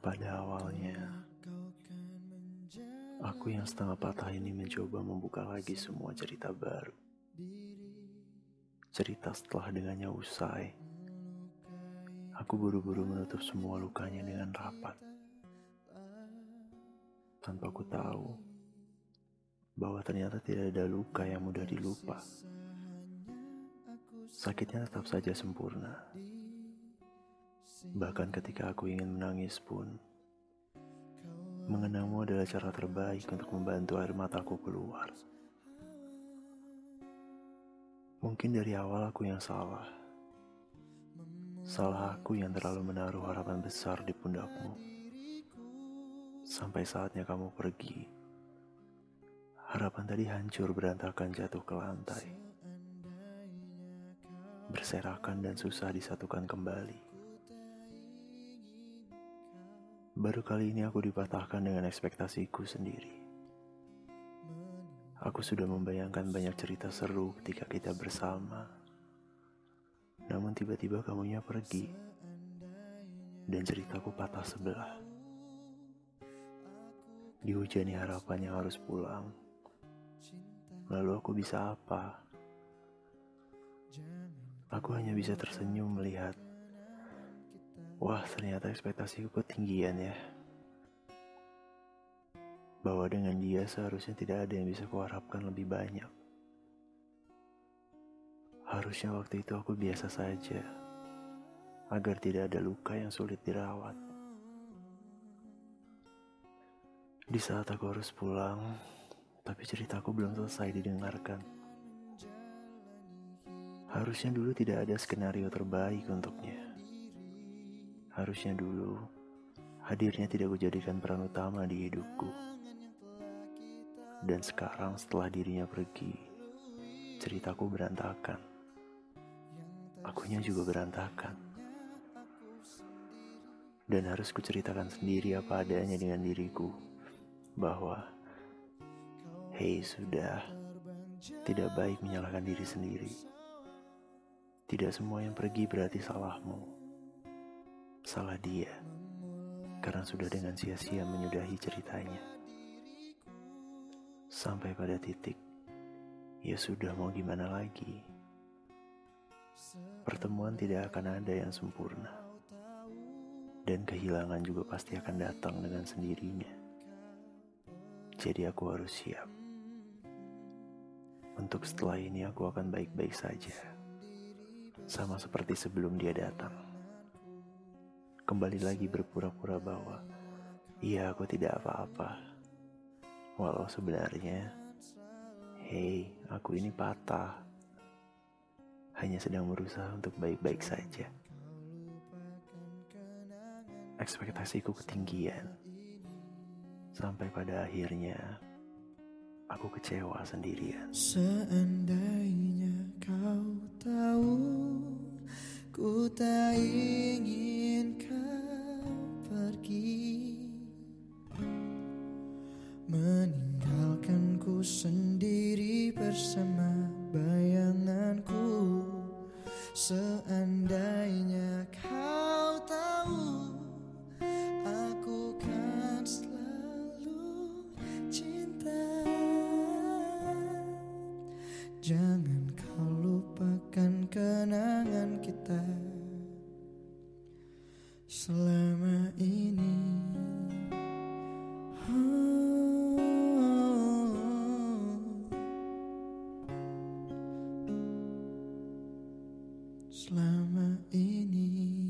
Pada awalnya, aku yang setengah patah ini mencoba membuka lagi semua cerita baru. Cerita setelah dengannya usai, aku buru-buru menutup semua lukanya dengan rapat. Tanpa aku tahu bahwa ternyata tidak ada luka yang mudah dilupa. Sakitnya tetap saja sempurna. Bahkan ketika aku ingin menangis pun, mengenangmu adalah cara terbaik untuk membantu air mataku keluar. Mungkin dari awal aku yang salah. Salah aku yang terlalu menaruh harapan besar di pundakmu. Sampai saatnya kamu pergi. Harapan tadi hancur berantakan jatuh ke lantai. Berserakan dan susah disatukan kembali. Baru kali ini aku dipatahkan dengan ekspektasiku sendiri. Aku sudah membayangkan banyak cerita seru ketika kita bersama. Namun tiba-tiba kamunya pergi. Dan ceritaku patah sebelah. Dihujani harapannya harus pulang. Lalu aku bisa apa? Aku hanya bisa tersenyum melihat Wah, ternyata ekspektasiku ketinggian ya. Bahwa dengan dia seharusnya tidak ada yang bisa kuharapkan lebih banyak. Harusnya waktu itu aku biasa saja, agar tidak ada luka yang sulit dirawat. Di saat aku harus pulang, tapi ceritaku belum selesai didengarkan. Harusnya dulu tidak ada skenario terbaik untuknya. Harusnya dulu, hadirnya tidak kujadikan peran utama di hidupku. Dan sekarang setelah dirinya pergi, ceritaku berantakan. Akunya juga berantakan. Dan harus kuceritakan sendiri apa adanya dengan diriku. Bahwa, hei sudah, tidak baik menyalahkan diri sendiri. Tidak semua yang pergi berarti salahmu salah dia karena sudah dengan sia-sia menyudahi ceritanya. Sampai pada titik, ya sudah mau gimana lagi. Pertemuan tidak akan ada yang sempurna. Dan kehilangan juga pasti akan datang dengan sendirinya. Jadi aku harus siap. Untuk setelah ini aku akan baik-baik saja. Sama seperti sebelum dia datang kembali lagi berpura-pura bahwa iya aku tidak apa-apa. Walau sebenarnya, hei, aku ini patah. Hanya sedang berusaha untuk baik-baik saja. Ekspektasiku ketinggian. Sampai pada akhirnya, aku kecewa sendirian. Seandainya kau tahu, ku tak ingin bersama bayanganku. Seandainya Selama ini